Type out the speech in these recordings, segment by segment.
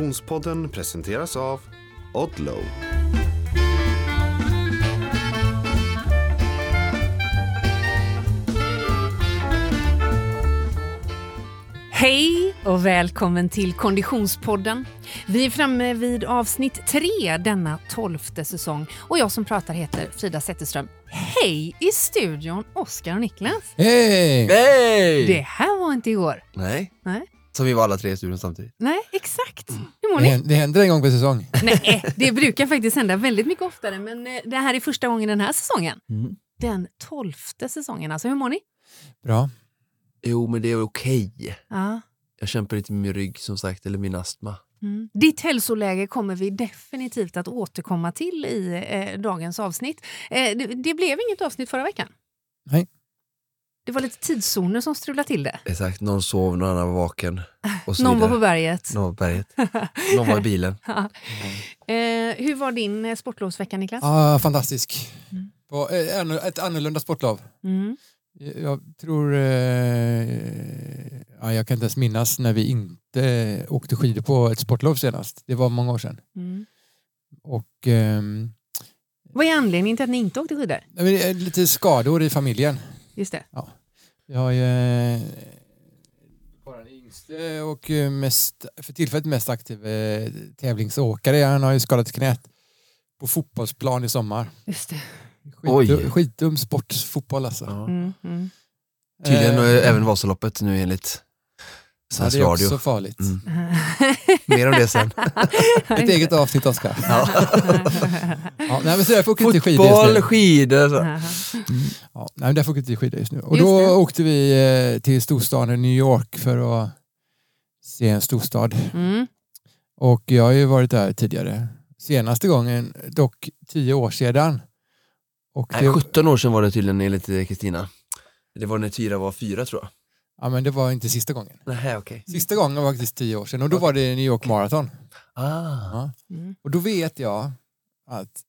Konditionspodden presenteras av Odlow. Hej och välkommen till Konditionspodden. Vi är framme vid avsnitt tre denna tolfte säsong och jag som pratar heter Frida Zetterström. Hej i studion, Oskar och Niklas. Hej! Hej! Det här var inte igår. Nej. Nej. Som vi var alla tre i studion samtidigt. Nej, exakt. Hur mår Det ni? händer, det händer en gång per säsong. Nej, det brukar faktiskt hända väldigt mycket oftare men eh, det här är första gången den här säsongen. Mm. Den tolfte säsongen alltså. Hur mår ni? Bra. Jo, men det är okej. Ja. Jag kämpar lite med min rygg som sagt, eller min astma. Mm. Ditt hälsoläge kommer vi definitivt att återkomma till i eh, dagens avsnitt. Eh, det, det blev inget avsnitt förra veckan. Nej. Det var lite tidszoner som strulade till det. Exakt, någon sov, någon annan var vaken. Och så Någon var vidare. på berget. Någon var på berget. Någon var i bilen. Eh, hur var din eh, sportlovsvecka, Niklas? Ah, fantastisk. Mm. På, eh, ett annorlunda sportlov. Mm. Jag tror... Eh, ja, jag kan inte ens minnas när vi inte åkte skidor på ett sportlov senast. Det var många år sedan. Mm. Och ehm, Vad är anledningen till att ni inte åkte skidor? är lite skador i familjen. Just det. Jag har ju eh, bara den yngste och eh, mest, för tillfället mest aktiv eh, tävlingsåkare. Han har ju skadat knät på fotbollsplan i sommar. Just det. Oj. Skitdum, skitdum sport, fotboll alltså. Ja. Mm. Mm. Tydligen Eh, eh, även Vasaloppet nu enligt ja, det är Radio. också farligt. Mm. Mer om det sen. Ett eget avsnitt Oskar. Ja. Ja, nej, men så inte skidor just Fotboll, nu. skidor. Så. Ja, nej, men därför åker vi inte skidor just nu. Och Just då det. åkte vi eh, till storstaden New York för att se en storstad. Mm. Och jag har ju varit där tidigare. Senaste gången, dock tio år sedan. Och Nej, det, 17 år sedan var det tydligen enligt Kristina. Det var när Tyra var fyra tror jag. Ja, men det var inte sista gången. Nej, okej. Sista gången var faktiskt tio år sedan och då var det New York Marathon. Ah. Ja. Mm. Och då vet jag att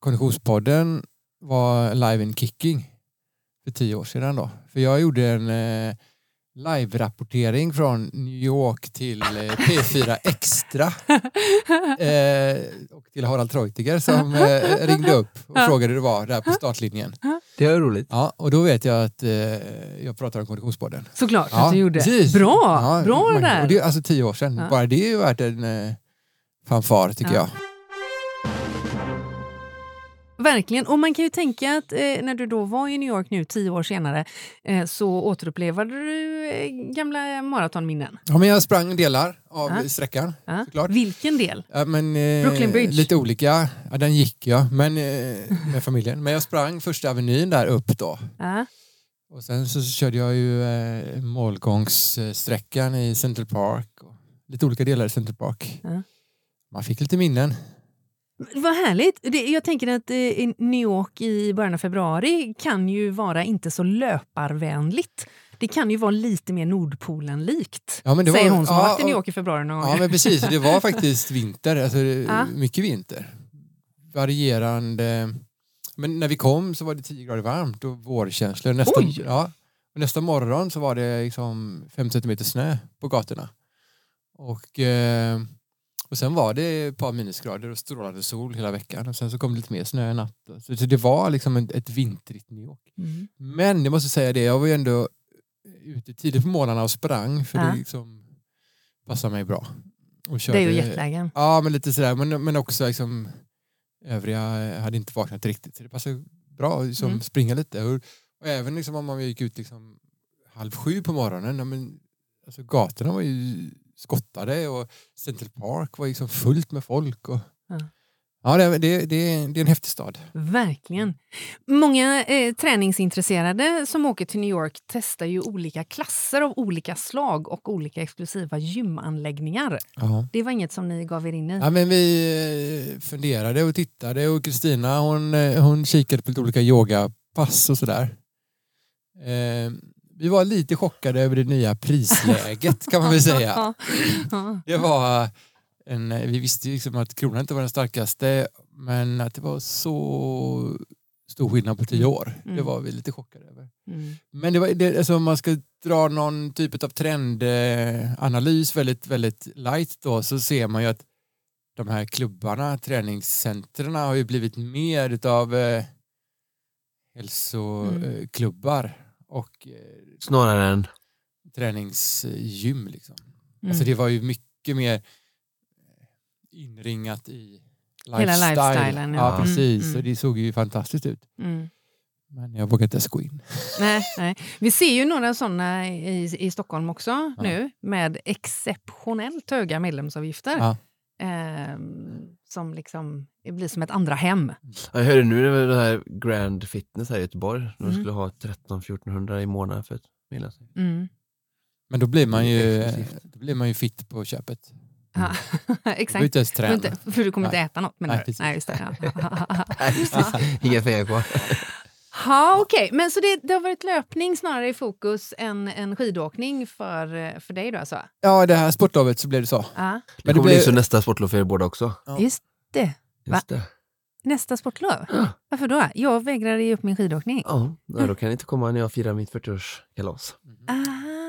Konditionspodden var live in kicking för tio år sedan då. För jag gjorde en eh, live-rapportering från New York till eh, P4 Extra eh, och till Harald Treutiger som eh, ringde upp och frågade hur det var där på startlinjen. Det är roligt. Ja, och då vet jag att eh, jag pratar om Konditionspodden. Såklart att du gjorde. precis. Bra! Ja, Bra det man- där! Och det är alltså tio år sedan. Ja. Bara det är ju värt en eh, fanfar tycker Ja. jag. Verkligen. Och man kan ju tänka att eh, när du då var i New York nu tio år senare eh, så återupplevade du eh, gamla maratonminnen. Ja, men jag sprang delar av Ja. sträckan Ja. såklart. Vilken del? Ja, men, eh, Brooklyn Bridge. Lite olika. Ja, den gick jag men, eh, med familjen. Men jag sprang första avenyn där upp då. Ja. Och sen så körde jag ju eh, målgångssträckan i Central Park. Och lite olika delar i Central Park. Man fick lite minnen. Vad härligt! Det, jag tänker att eh, New York i början av februari kan ju vara inte så löparvänligt. Det kan ju vara lite mer Nordpolen-likt, Ja, säger var- hon som har ja, varit i New York i februari någon Ja gång. men precis, det var faktiskt vinter. Alltså, Ja. Mycket vinter. Varierande. Men när vi kom så var det 10 grader varmt och vårkänslor. Nästa, Oj! ja, och nästa morgon så var det liksom 5 centimeter snö på gatorna. Och, eh, och sen var det ett par minusgrader och strålande sol hela veckan. Och sen så kom det lite mer snö en natt. Så, det var liksom ett, ett vintrigt New York. Mm. Men jag måste säga det, jag var ju ändå ute tidigt på morgnarna och sprang för Ja. det liksom passar mig bra. Och Det är ju körde- jetlagen. Ja, men lite sådär. Men, men också liksom, övriga hade inte vaknat riktigt. Så det passade bra att liksom Mm. springa lite. Och, och även liksom om man gick ut liksom halv sju på morgonen. Ja, men, alltså, gatorna var ju skottade och Central Park var liksom fullt med folk. Och, Ja. ja, det, det, det, det är en häftig stad. Verkligen. Många eh, träningsintresserade som åker till New York testar ju olika klasser av olika slag och olika exklusiva gymanläggningar. Ja. Det var inget som ni gav er in i? Ja, men vi eh, funderade och tittade och Kristina hon, eh, hon kikade på lite olika yogapass och sådär. Eh, vi var lite chockade över det nya prisläget kan man väl säga. Det var en, vi visste ju liksom att kronan inte var den starkaste men att det var så stor skillnad på tio år. Det Mm. var vi lite chockade över. Mm. Men det var, det, alltså om man ska dra någon typ av trendanalys väldigt, väldigt light då så ser man ju att de här klubbarna, träningscentren har ju blivit mer utav eh, hälsoklubbar och eh, Snarare än... träningsgym. Liksom. Mm. Alltså det var ju mycket mer inringat i Hela lifestylen, ja. Ja, Mm, precis. mm. Och det såg ju fantastiskt ut. Mm. Men jag vågar inte ens gå in. Nej, nej. Vi ser ju några sådana i, i Stockholm också Ja. nu med exceptionellt höga medlemsavgifter. Ja. Ehm, som liksom det blir som ett andra hem. Jag hörde nu det var det här Grand Fitness här i Göteborg. De Mm. skulle ha 13-1400 i månaden för ett medlemskap. Mm. Men då blir man ju, då blir man ju fit på köpet. Du behöver exakt. inte ens Du träna. inte, för du kommer inte Nej. äta något menar Nej, du? precis. Nej, just det. Ja, Nej, det. Inga pengar kvar. ja okej. Men så det, det har varit löpning snarare i fokus än, än skidåkning för, för dig då alltså? Ja, det här sportlovet så blev det så. Ja, Det Men det kommer blir- bli så nästa sportlov för er båda också. Ja. just det. Just det. Nästa sportlov? Ja. Varför då? Jag vägrar ge upp min skidåkning. Ja, då kan ni inte komma när jag firar mitt 40-årskalas. Aha.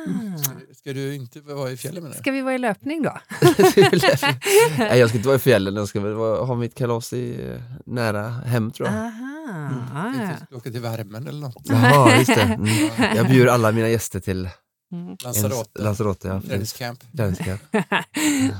Ska du inte vara i fjällen med det? Ska vi vara i löpning då? nej, jag ska inte vara i fjällen, jag ska väl vara, ha mitt kalas i, eh, nära hem tror jag. Aha. Ah, ja. Åka till värmen eller något. Jaha, just det. Mm. Jag bjuder alla mina gäster till Mm. Lanzarote. Lanzarote. Ja, Träningscamp. Träningscamp.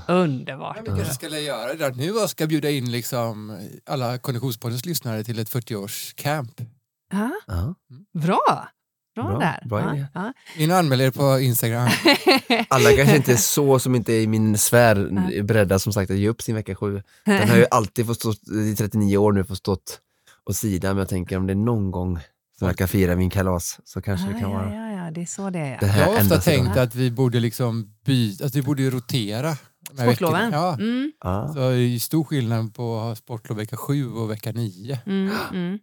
Underbart. Men vi kanske ska göra det nu och ska bjuda in liksom alla Konditionspoddens lyssnare till ett 40-årscamp. Ja, Ja. bra! Bra, Bra, där. bra ja, ja. In och anmäl er på Instagram. Alla kanske inte är så som inte är i min sfär är beredda som sagt att ge upp sin vecka sju. Den har ju alltid fått stå, i 39 år nu, fått stått åt sidan, men jag tänker om det är någon gång som jag kan fira min kalas så kanske det Ah, kan ja, vara ja, ja, det är så det är. det Jag har ofta tänkt att vi borde liksom byta, att vi borde rotera. Sportloven? Ja. Mm. Så det är ju stor skillnad på att ha sportlov vecka sju och vecka nio. mm, mm.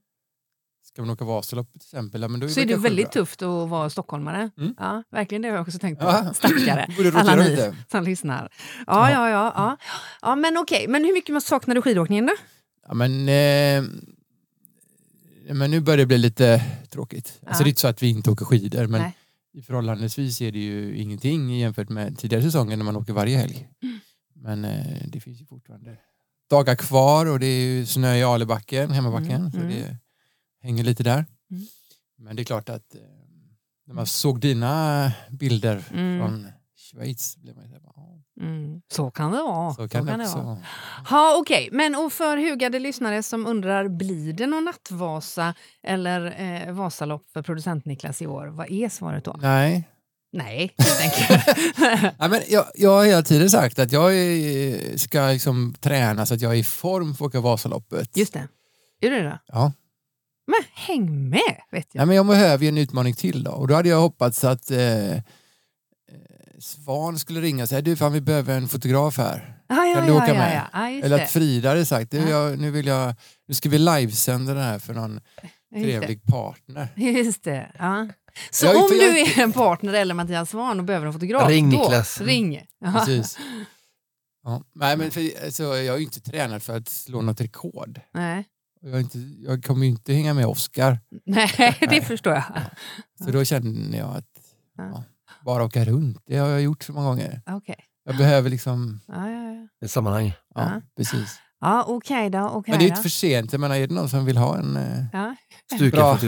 Ska man åka Vasaloppet till exempel, ja, men då är Så är det väldigt bra. tufft att vara stockholmare. Mm. Ja, verkligen det har jag också tänkt på. Ja. Stackare. Alla ni lite. som lyssnar. Ja, ja, ja. ja. ja men okej. Men hur mycket saknar du skidåkningen då? Ja, men, eh, men nu börjar det bli lite tråkigt. Alltså, det är inte så att vi inte åker skidor, men Nej. förhållandevis är det ju ingenting jämfört med tidigare säsonger när man åker varje helg. Mm. Men eh, det finns ju fortfarande dagar kvar och det är ju snö i Alebacken, hemmabacken, Mm, så mm. det hänger lite där. Mm. Men det är klart att eh, när man såg dina bilder Mm. från Schweiz blev man ju Mm. Så kan det vara. så kan det också vara. vara. Ja, okej. Men och för hugade lyssnare som undrar, blir det någon nattvasa eller eh, Vasalopp för producent Niklas i år? Vad är svaret då? Nej, Nej, helt enkelt. Ja, men jag, jag har hela tiden sagt att jag är, ska liksom träna så att jag är i form för att åka Vasaloppet. Just det. Är det det? Ja. Men häng med, vet jag. Ja, men jag behöver ju en utmaning till då. Och då hade jag hoppats att eh, eh, Svan skulle ringa och säga du fan vi behöver en fotograf här. Ah, ja, Kan du ja, åka ja, med? Ja, ja, just Eller att Frida hade sagt du, Ja. jag, nu, vill jag, nu ska vi livesända det här för någon trevlig partner. Just det. Ja. Så Jag om jag du är är en partner eller Mattias Svahn och behöver en fotograf, Ring då, Niklas. ring. Ja. Precis. Ja. Nej, men för, alltså, jag är ju inte tränad för att slå något rekord. Nej. Jag, inte, jag kommer ju inte hänga med Oscar. Nej, det Nej. förstår jag. Så då kände jag att Ja. ja, bara åka runt, det har jag gjort så många gånger. Okej. Jag behöver liksom, Ja, ja, ja. Ett sammanhang. ja, Ja. precis. Ja okej då. okej Men det är inte för sent, jag menar är det någon som vill ha en, eh, Ja. Bra.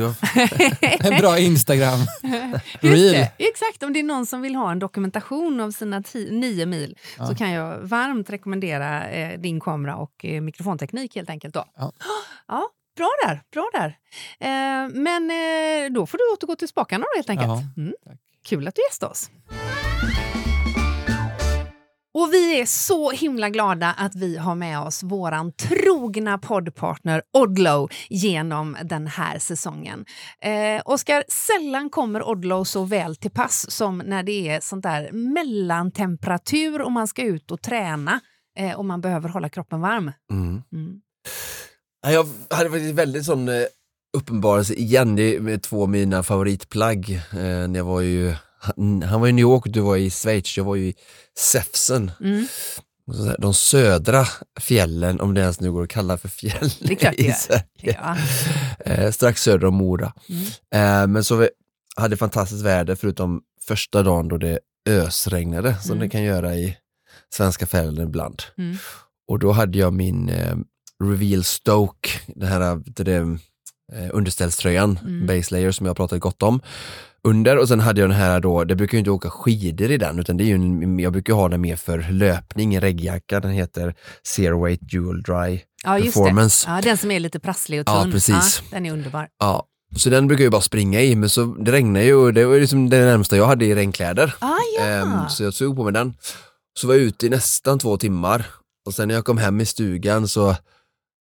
en bra Instagram reel. exakt, om det är någon som vill ha en dokumentation av sina nio mil Ja. så kan jag varmt rekommendera eh, din kamera och eh, mikrofonteknik helt enkelt. Då. Ja. Ja, bra där. Bra där. Eh, men eh, då får du återgå till spakarna då helt enkelt. Mm. Kul att du gästade oss. Och vi är så himla glada att vi har med oss våran trogna poddpartner Odlow genom den här säsongen. Eh, Oskar, sällan kommer Odlow så väl till pass som när det är sånt där mellantemperatur och man ska ut och träna eh, och man behöver hålla kroppen varm. Mm. Mm. Ja, Jag hade faktiskt väldigt sån eh, uppenbarelse igen det är två av mina favoritplagg. Eh, när jag var ju, han, han var i New York och du var i Schweiz, jag var ju i Säfsen. Mm. De södra fjällen, om det ens nu går att kalla för fjäll Det är klart det i. Sverige. Ja. eh, strax söder om Mora. Mm. Eh, men så vi hade fantastiskt väder förutom första dagen då det ösregnade som Mm. det kan göra i svenska fjällen ibland. Mm. Och då hade jag min eh, Reveal Stoke, den här det, eh, underställströjan, Mm. base layer som jag pratat gott om, under och sen hade jag den här då, det brukar ju inte åka skidor i den utan det är ju en, jag brukar ha den mer för löpning, en regnjacka, den heter Zero Weight Dual Dry Ja, just Performance. det. Ja, den som är lite prasslig och tunn. Ja, precis. Ja, den är underbar. Ja, så den brukar jag bara springa i, men så det regnar ju och det var liksom det närmsta jag hade i regnkläder. Ah, ja. Ehm, så jag tog på mig den. Så var jag ute i nästan två timmar och sen när jag kom hem i stugan så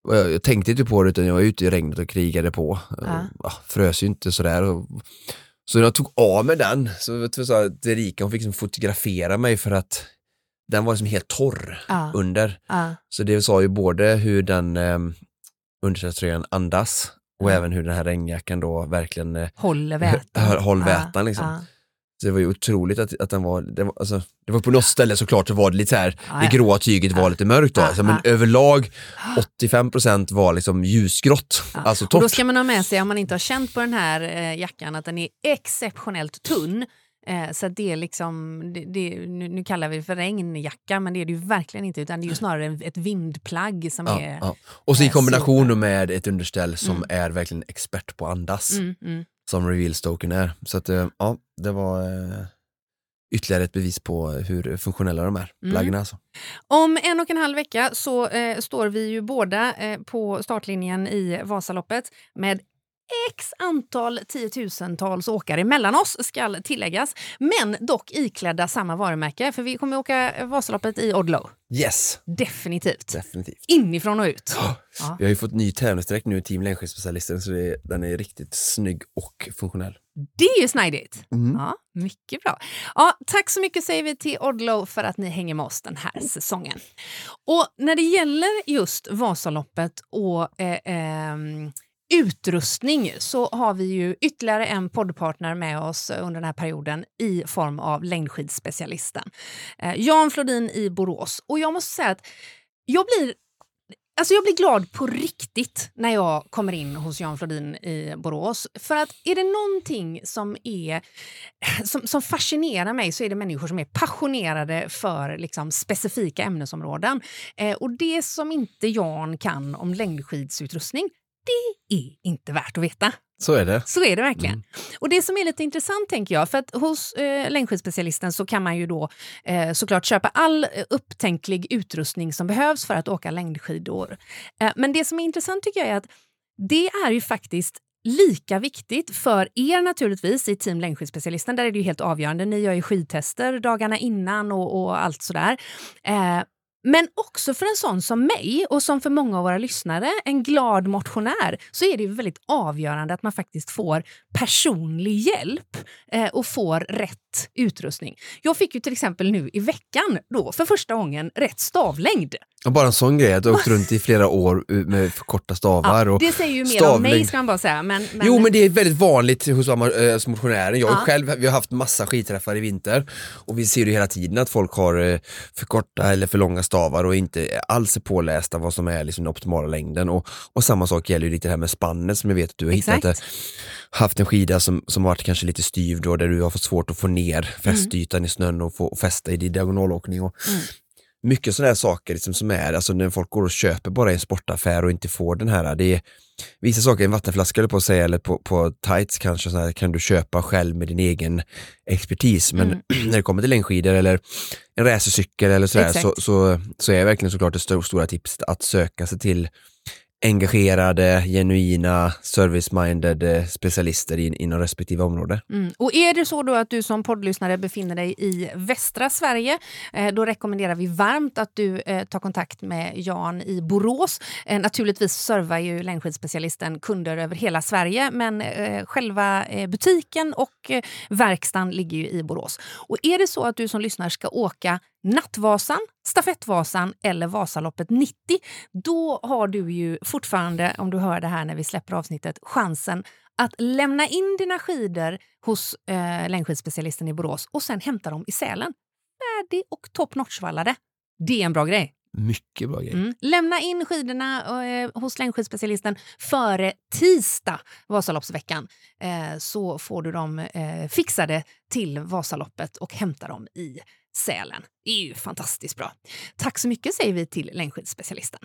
jag, tänkte inte på det utan jag var ute i regnet och krigade på. Ja. Ja, frös ju inte sådär. Så när jag tog av mig den så vet du, så Erika hon fick liksom fotografera mig för att den var liksom helt torr ja, under. ja. Så det sa ju både hur den eh, underställströjan andas och även hur den här regnjackan då verkligen eh, Håller vätan. Håll vätan, liksom. Så det var ju otroligt att, att den var, det var, alltså, det var på något ställe såklart så var det lite så här, Ja, det gråa tyget var Ja. lite mörkt då, Ja, alltså, men ja. överlag 85% var liksom ljusgrått, Ja. alltså Och då torrt. ska man ha med sig, om man inte har känt på den här eh, jackan, att den är exceptionellt tunn. Eh, så att det är liksom, det, det, nu, nu kallar vi det för regnjacka, men det är det ju verkligen inte, utan det är ju snarare en- ett vindplagg som är... Och så i kombination super. med ett underställ som Mm. är verkligen expert på andas, Mm, mm. Som Reveal Stoken är. Så att, eh, ja, det var eh, ytterligare ett bevis på hur funktionella de är, Mm. plaggen alltså. Om en och en halv vecka så eh, står vi ju båda eh, på startlinjen i Vasaloppet med x antal tiotusentals åkare mellan oss, ska tilläggas. Men dock iklädda samma varumärke, för vi kommer åka Vasaloppet i Odlo. Yes, Definitivt. definitivt. Inifrån och ut. Ja. Vi har ju fått ny tävlingsdräkt nu i Team Längdskidspecialisten så det, den är riktigt snygg och funktionell. Det är ju snajdigt. Mm. Ja, mycket bra. Ja, tack så mycket säger vi till Odlo för att ni hänger med oss den här säsongen. Och när det gäller just Vasaloppet och eh, ehm, utrustning så har vi ju ytterligare en poddpartner med oss eh, under den här perioden i form av längdskidspecialisten. Eh, Jan Flodin i Borås. Och jag måste säga att jag blir Alltså jag blir glad på riktigt när jag kommer in hos Jan Flodin i Borås. För att är det någonting som, är, som, som fascinerar mig så är det människor som är passionerade för liksom, specifika ämnesområden. Eh, och det som inte Jan kan om längdskidsutrustning, det är inte värt att veta. Så är det. Så är det verkligen. Mm. Och det som är lite intressant tänker jag, för att hos eh, längdskidspecialisten så kan man ju då eh, såklart köpa all eh, upptänklig utrustning som behövs för att åka längdskidor. Eh, men det som är intressant tycker jag är att det är ju faktiskt lika viktigt för er naturligtvis i Team Längdskidspecialisten. Där är det ju helt avgörande. Ni gör ju skidtester dagarna innan och, och allt sådär. Eh, men också för en sån som mig och som för många av våra lyssnare, en glad motionär, så är det ju väldigt avgörande att man faktiskt får personlig hjälp eh, och får rätt utrustning. Jag fick ju till exempel nu i veckan då för första gången rätt stavlängd. Och bara en sån grej, att du åkt runt i flera år med för korta stavar. Ja, och det säger ju mer om mig ska man bara säga. Men, men, Jo men det är väldigt vanligt hos äh, motionären. Jag Ja. själv, vi har haft massa skidträffar i vinter och vi ser ju hela tiden att folk har eh, för korta eller för långa stavar och inte alls är pålästa vad som är liksom den optimala längden. Och, och samma sak gäller ju lite det här med spannet som jag vet att du har Exakt. hittat. eh, Haft en skida som, som varit kanske lite styv då, där du har fått svårt att få ner fästytan i snön och få fästa i din diagonalåkning. Och, Mm. Mycket sådana här saker liksom som är, alltså när folk går och köper bara i en sportaffär och inte får den här, det är vissa saker, en vattenflaska eller på att säga, eller på, på tights kanske, så här, kan du köpa själv med din egen expertis. Men Mm. när det kommer till längdskidor eller en racercykel eller sådär, så, så, så är verkligen såklart det sto- stora tipset att söka sig till engagerade, genuina, service-minded eh, specialister in, inom respektive område. Mm. Och är det så då att du som poddlyssnare befinner dig i västra Sverige, eh, då rekommenderar vi varmt att du eh, tar kontakt med Jan i Borås. Eh, naturligtvis servar ju längdskidspecialisten kunder över hela Sverige, men eh, själva eh, butiken och eh, verkstaden ligger ju i Borås. Och är det så att du som lyssnar ska åka Nattvasan, Stafettvasan eller Vasaloppet 90, då har du ju fortfarande, om du hör det här när vi släpper avsnittet, chansen att lämna in dina skidor hos eh, längdskidspecialisten i Borås och sen hämta dem i Sälen. Färdig och top notch-vallade. Det är en bra grej. Mycket bra grej. Mm. Lämna in skidorna eh, hos längdskidspecialisten före tisdag Vasaloppsveckan eh, så får du dem eh, fixade till Vasaloppet och hämta dem i Sälen. Det är ju fantastiskt bra. Tack så mycket säger vi till längdskidspecialisten.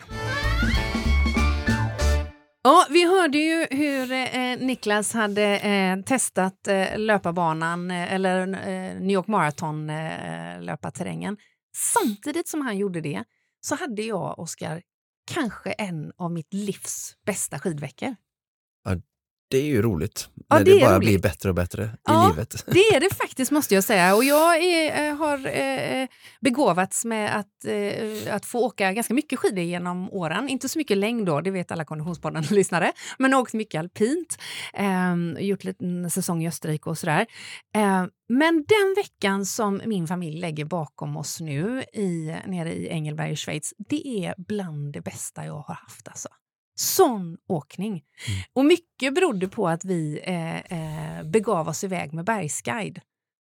Ja, vi hörde ju hur eh, Niklas hade eh, testat eh, löparbanan eh, eller eh, New York Marathon eh, löparterrängen. Samtidigt som han gjorde det så hade jag, Oskar, kanske en av mitt livs bästa skidveckor. Det är ju roligt. Ja, när det det, bara roligt. blir bättre och bättre Ja. i livet. Det är det faktiskt, måste jag säga. Och jag är, eh, har eh, begåvats med att, eh, att få åka ganska mycket skidor genom åren. Inte så mycket längd då, det vet alla Konditionspodden-lyssnare, men åkt mycket alpint. Eh, gjort en säsong i Österrike och sådär. Eh, men den veckan som min familj lägger bakom oss nu i, nere i Engelberg i Schweiz, det är bland det bästa jag har haft. Alltså. Sån åkning. Och mycket berodde på att vi eh, eh, begav oss iväg med bergsguide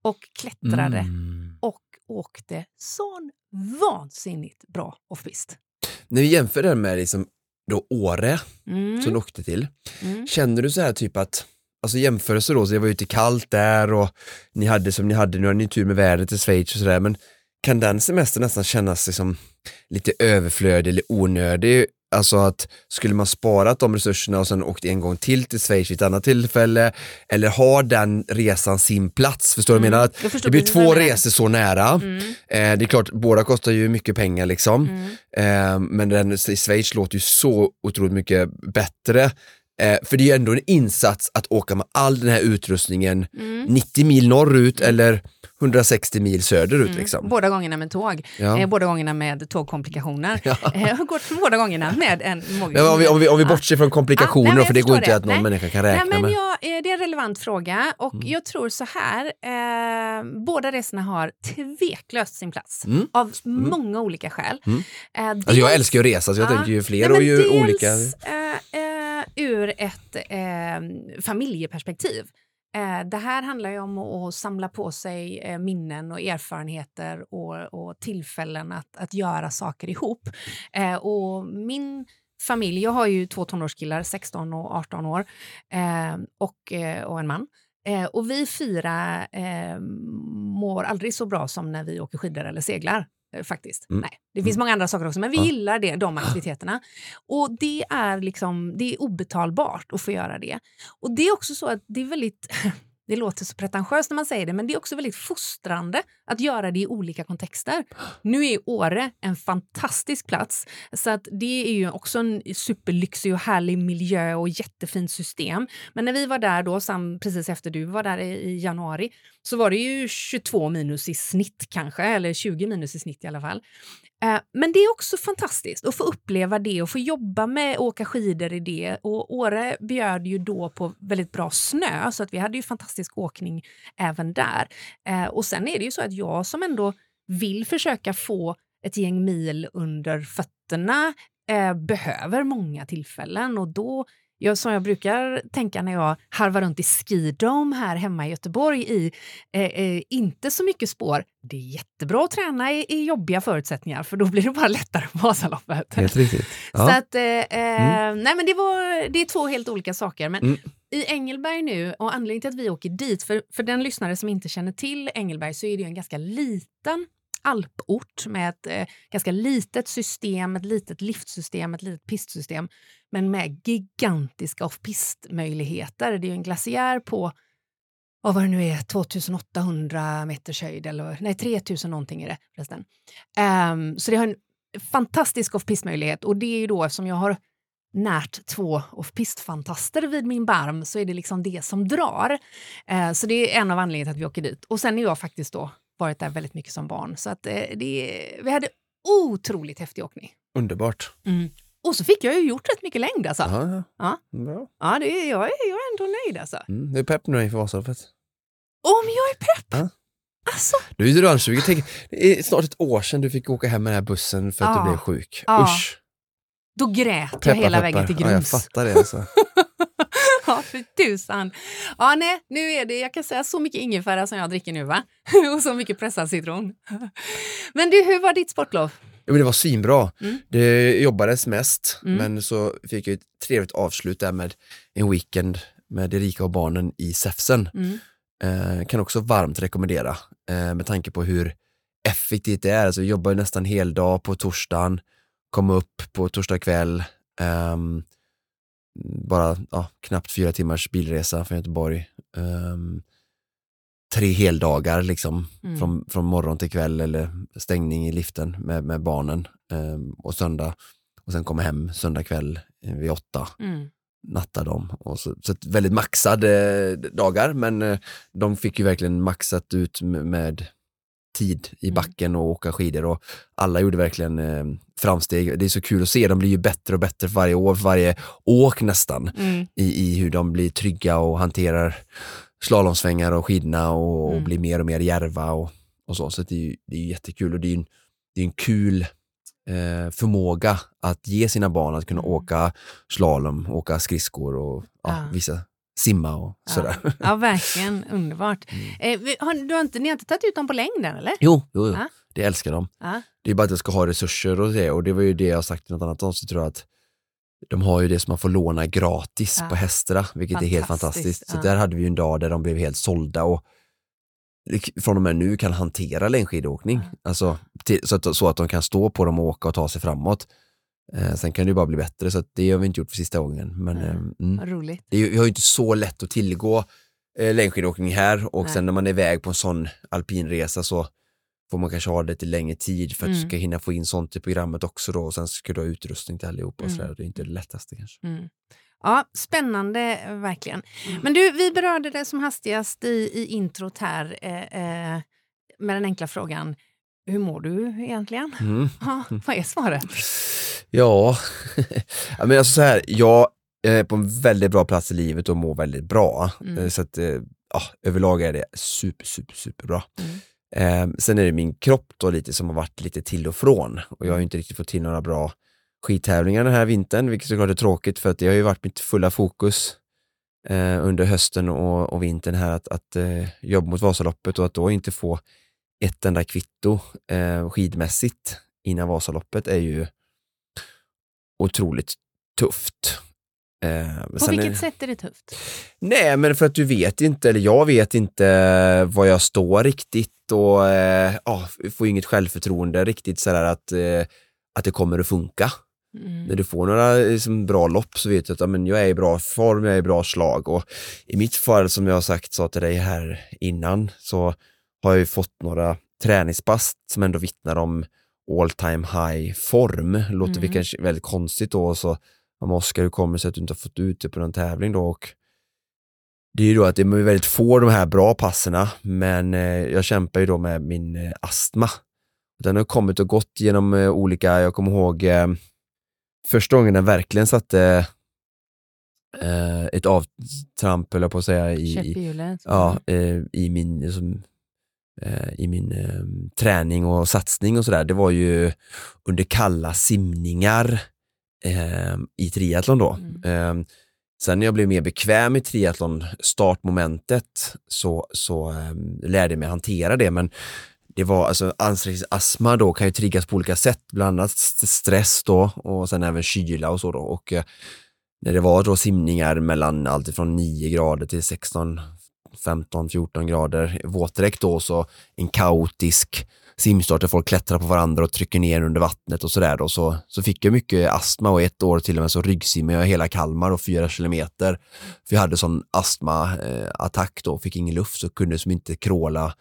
och klättrade Mm. och åkte sån vansinnigt bra off-pist. När vi jämför det med liksom då Åre Mm. som du åkte till, Mm. känner du så här typ att, alltså jämförelse då, så det var ju lite kallt där och ni hade som ni hade, nu har ni tur med vädret i Schweiz och sådär, men kan den semestern nästan kännas liksom lite överflödig eller onödig? Alltså att skulle man sparat de resurserna och sen åkt en gång till till Schweiz vid ett annat tillfälle, eller har den resan sin plats? Förstår du vad jag menar? Att det blir två resor så nära. Mm. Eh, det är klart, båda kostar ju mycket pengar liksom. Mm. Eh, men den i Schweiz låter ju så otroligt mycket bättre. Eh, för det är ju ändå en insats att åka med all den här utrustningen Mm. 90 mil norrut eller 160 mil söderut. Mm. Liksom. Båda gångerna med tåg, Ja. eh, båda gångerna med tågkomplikationer. Ja. Eh, gått båda gångerna med en Men om, vi, om, vi, om vi bortser från komplikationer, Ja, nej, men för det går inte det. att någon Nej. människa kan Nej, räkna men med. jag, eh, det är en relevant fråga och Mm. jag tror så här. Eh, båda resorna har tveklöst sin plats Mm. av många olika skäl. Mm. Eh, Alltså jag dels- älskar ju att resa, så jag Ja. tänker ju fler Nej, och men ju dels, olika. Ur ett eh, familjeperspektiv. Eh, det här handlar ju om att, att samla på sig eh, minnen och erfarenheter och, och tillfällen att, att göra saker ihop. Eh, och min familj, jag har ju två tonårskillar, 16 och 18 år, eh, och, eh, och en man. Eh, och vi fyra eh, mår aldrig så bra som när vi åker skidor eller seglar eh, Faktiskt. Mm. Nej, det finns många andra saker också, men vi Ja. gillar det, de aktiviteterna. Och det är, liksom, det är obetalbart att få göra det. Och det är också så att det är väldigt... Det låter så pretentiöst när man säger det, men det är också väldigt fostrande att göra det i olika kontexter. Nu är Åre en fantastisk plats, så att det är ju också en superlyxig och härlig miljö och jättefint system. Men när vi var där då, sam, precis efter du var där i, i januari, så var det ju 22 minus i snitt kanske, eller 20 minus i snitt i alla fall. Eh, men det är också fantastiskt att få uppleva det och få jobba med att åka skidor i det. Och Åre bjöd ju då på väldigt bra snö, så att vi hade ju fantastisk åkning även där. Eh, och sen är det ju så att jag som ändå vill försöka få ett gäng mil under fötterna eh, behöver många tillfällen och då jag, som jag brukar tänka när jag harvar runt i Skidome här hemma i Göteborg i eh, eh, inte så mycket spår. Det är jättebra att träna i, i jobbiga förutsättningar för då blir det bara lättare på Vasaloppet. Helt riktigt. Så Ja. att, eh, eh, nej men det, var, det är två helt olika saker. Men Mm. i Engelberg nu, och anledningen till att vi åker dit, för, för den lyssnare som inte känner till Engelberg så är det ju en ganska liten alport med ett eh, ganska litet system, ett litet liftsystem, ett litet pistsystem, men med gigantiska off-pist-möjligheter. Det är ju en glaciär på vad var det nu är, 2800 meters höjd, eller nej 3000 någonting är det förresten. Um, så det har en fantastisk off-pist-möjlighet och det är ju då som jag har närt två off-pist-fantaster vid min barm så är det liksom det som drar. Uh, så det är en av anledningarna till att vi åker dit. Och sen är jag faktiskt då varit där väldigt mycket som barn. Så att eh, det, vi hade otroligt häftig åkning. Underbart. Och så fick jag ju gjort rätt mycket längd alltså. Ja, Ja. Bra. Ja, det jag, är, jag är ändå nöjd alltså. Mm, du är pepp nu inför Vasaloppet. Om jag är pepp! Ja. Alltså, Du är ju rönnsugen. Tänk, Det är snart ett år sedan du fick åka hem med den här bussen för att Ja. du blev sjuk. Ja. Usch. då grät jag Peppar, hela peppar. vägen till Ja, jag Grums. fattar det alltså. ja, för tusan. Ja, nej, nu är det, jag kan säga så mycket ingefära som jag dricker nu va? Och så mycket pressad citron. Men du, hur var ditt sportlov? Ja, men det var svinbra. Mm. Det jobbades mest, Mm. men så fick jag ett trevligt avslut där med en weekend med Erika och barnen i Säfsen. Mm. Eh, kan också varmt rekommendera eh, med tanke på hur effektivt det är. Alltså, jag jobbar nästan hel dag på torsdagen, kom upp på torsdag kväll, ehm, bara ja, knappt fyra timmars bilresa från Göteborg. Ehm, tre heldagar liksom, Mm. från, från morgon till kväll eller stängning i liften med, med barnen ehm, och söndag och sen komma hem söndag kväll eh, vid åtta Mm. natta dem. Och så, så väldigt maxade dagar men eh, de fick ju verkligen maxat ut med, med tid i Mm. backen och åka skidor och alla gjorde verkligen eh, framsteg. Det är så kul att se, de blir ju bättre och bättre för varje år, för varje åk nästan Mm. i, i hur de blir trygga och hanterar slalomsvängar och skidorna och, och Mm. blir mer och mer järva och, och så. Så det är ju det är jättekul och det är en, det är en kul eh, förmåga att ge sina barn att kunna Mm. åka slalom, åka skridskor och ja, Ja. vissa simma och sådär. Ja. verkligen underbart. Mm. Eh, har, du har inte, ni har inte tagit ut dem på längden eller? Jo, jo, jo. Ja. det älskar de. Ja. Det är bara att jag ska ha resurser och det och det var ju det jag sagt i något annat avsnitt tror jag att de har ju det som man får låna gratis Ja. på Hästra, vilket är helt Fantastiskt. Så där hade vi ju en dag där de blev helt sålda och från och med nu kan hantera längdskidåkning. Alltså, till, så, att, så att de kan stå på dem och åka och ta sig framåt. Eh, sen kan det ju bara bli bättre, så det har vi inte gjort för sista gången. Men, Nej. eh, mm. Vad roligt. det är, vi har ju inte så lätt att tillgå eh, längdskidåkning här och Nej. sen när man är iväg på en sån alpinresa så får man kanske ha det lite längre tid för att du Mm. ska hinna få in sånt i programmet också då och sen ska du ha utrustning till allihopa och Mm. sådär. Det är inte det lättaste kanske. Mm. Ja, spännande eh, verkligen. Men du, vi berörde det som hastigast i, i introt här eh, eh, med den enkla frågan, hur mår du egentligen? Mm. Ja, vad är svaret? Ja, men alltså så här, jag är på en väldigt bra plats i livet och mår väldigt bra. Mm. Eh, Så att eh, ja, överlag är det super, super, superbra. Mm. Eh, sen är det min kropp då lite som har varit lite till och från och jag har ju inte riktigt fått till några bra skidtävlingar den här vintern, vilket såklart är tråkigt för att det har ju varit mitt fulla fokus eh, under hösten och, och vintern här att, att eh, jobba mot Vasaloppet och att då inte få ett enda kvitto skidmässigt innan Vasaloppet är ju otroligt tufft. Eh, På sen är- vilket sätt är det tufft? Nej, men för att du vet inte, eller jag vet inte var jag står riktigt och eh, ja, får inget självförtroende riktigt sådär att, eh, att det kommer att funka. Mm. När du får några liksom, bra lopp så vet du att ja, men jag är i bra form, jag är i bra slag och i mitt fall som jag har sagt sa till dig här innan så har jag ju fått några träningspass som ändå vittnar om all time high form. Låter Mm. kanske väldigt konstigt då så om Oskar, hur kommer det sig att du inte har fått ut det på någon tävling då? Och det är ju då att det är väldigt få de här bra passerna, men eh, jag kämpar ju då med min eh, astma. Den har kommit och gått genom eh, olika, jag kommer ihåg första gången den verkligen satte ett avtramp, jag på att säga, i, i, ja, i min, liksom, i min eh, träning och satsning och sådär. Det var ju under kalla simningar eh, i triathlon då. Mm. Eh, sen när jag blev mer bekväm i triathlon, startmomentet, så, så eh, lärde jag mig hantera det. Men det var alltså ansträngningsastma då kan ju triggas på olika sätt, bland annat st- stress då och sen även kyla och så då. Och eh, när det var då simningar mellan allt ifrån 9 grader till 16, 15, 14 grader våtdräkt då, så en kaotisk simstart där folk klättrar på varandra och trycker ner under vattnet och sådär då, så, så fick jag mycket astma och ett år till och med så ryggsimmade jag hela Kalmar och fyra kilometer. För jag hade sån astmaattack då, fick ingen luft så kunde som inte kråla,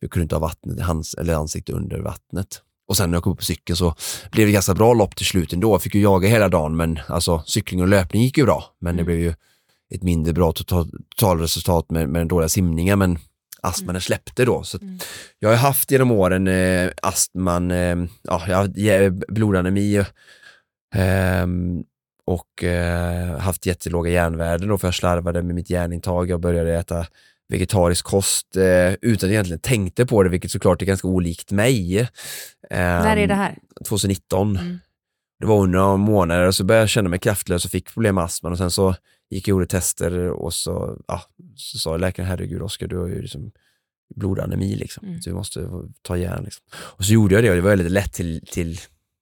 jag kunde inte ha vattnet hans, eller ansikte under vattnet. Och sen när jag kom upp på cykeln så blev det ganska bra lopp till slut ändå. Jag fick ju jaga hela dagen men alltså cykling och löpning gick ju bra. Men det Mm. blev ju ett mindre bra total, totalresultat med, med den dåliga simningen men astman den släppte då. Så Mm. Jag har haft genom åren eh, astman, eh, ja, jag har blodanemi eh, och eh, haft jättelåga järnvärden då för jag slarvade med mitt järnintag. Jag började äta vegetarisk kost eh, utan att egentligen tänkte på det, vilket såklart är ganska olikt mig. Eh, När är det här? 2019. Mm. Det var under några månader och så började jag känna mig kraftlös och fick problem med astman och sen så gick och gjorde tester och så, ja, så sa läkaren, herregud Oskar, du har ju liksom blodanemi liksom. Mm. Så vi måste ta järn liksom. Och så gjorde jag det och det var väldigt lätt till, till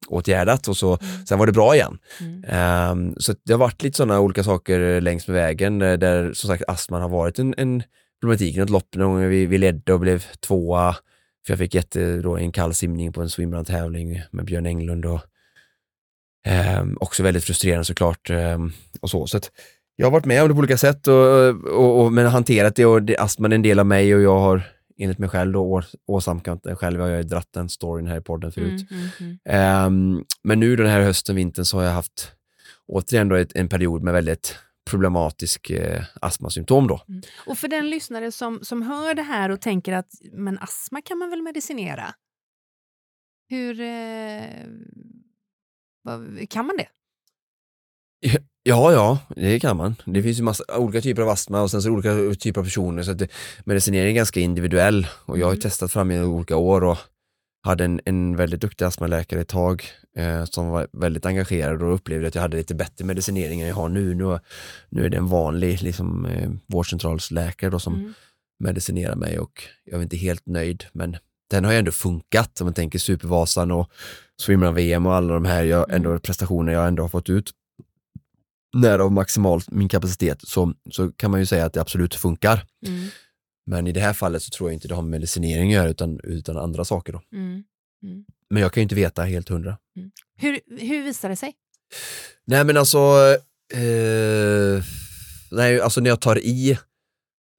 åtgärdat och så, sen var det bra igen. Mm. Ehm, så det har varit lite sådana olika saker längs med vägen eh, där som sagt astman har varit en, en problematik. Något lopp någon gång vi, vi ledde och blev tvåa för jag fick jätte, då, en kall simning på en swimrun-tävling med Björn Englund och ehm, också väldigt frustrerande såklart. ehm, och så. så att jag har varit med om det på olika sätt och, och, och, men hanterat det och det, astman är en del av mig och jag har enligt mig själv då åsamkat den själv. Jag har ju dratt den storyn här i podden förut. Mm, mm, mm. Ehm, men nu den här hösten, vintern så har jag haft återigen då ett, en period med väldigt problematisk eh, astmasymptom då. Och för den lyssnare som, som hör det här och tänker att men astma kan man väl medicinera? Hur eh, kan man det? Ja, ja, det kan man. Det finns ju massa olika typer av astma och sen så olika typer av personer så att det, medicinering är ganska individuell och jag har ju Mm. testat fram i olika år och hade en, en väldigt duktig astmaläkare ett tag eh, som var väldigt engagerad och upplevde att jag hade lite bättre medicinering än jag har nu. Nu, nu är det en vanlig liksom, eh, vårdcentralsläkare då som Mm. medicinerar mig och jag är inte helt nöjd men den har ju ändå funkat om man tänker Supervasan och Swimrun-VM och alla de här jag, Mm. ändå, prestationer jag ändå har fått ut nära av maximalt min kapacitet så, så kan man ju säga att det absolut funkar. Mm. Men i det här fallet så tror jag inte det har med medicinering att göra utan, utan andra saker. Då. Mm. Men jag kan ju inte veta helt hundra. Hur, hur visar det sig? Nej men alltså, eh, nej, alltså när jag tar i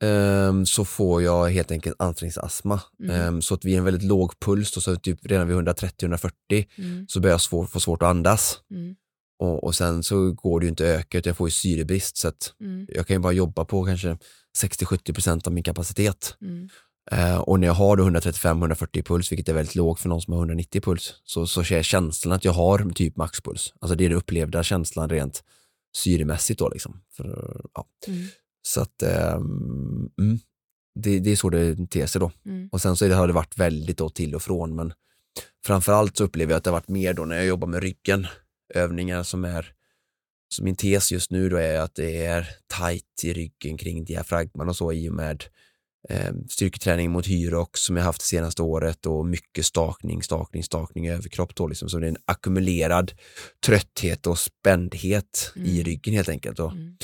ehm, så får jag helt enkelt ansträngningsastma. Mm. Ehm, så att vid en väldigt låg puls, då, så typ redan vid 130-140 Mm. så börjar jag svår, få svårt att andas. Och, och sen så går det ju inte att öka utan jag får ju syrebrist så att Mm. jag kan ju bara jobba på kanske 60-70% av min kapacitet. Mm. Eh, och när jag har då 135-140 puls, vilket är väldigt lågt för någon som har 190 puls, så, så jag känslan att jag har typ maxpuls. Alltså det är den upplevda känslan rent syremässigt då liksom. För, ja. Mm. Så att mm, det, det är så det ter sig då. Mm. Och sen så det, har det varit väldigt då till och från, men framförallt så upplever jag att det har varit mer då när jag jobbar med ryggen, övningar som är så min tes just nu då är att det är tight i ryggen kring diafragman och så i och med eh, styrketräning mot hyrox som jag haft det senaste året och mycket stakning, stakning, stakning i överkropp då liksom. Så det är en ackumulerad trötthet och spändhet i Mm. ryggen helt enkelt. Och, Mm.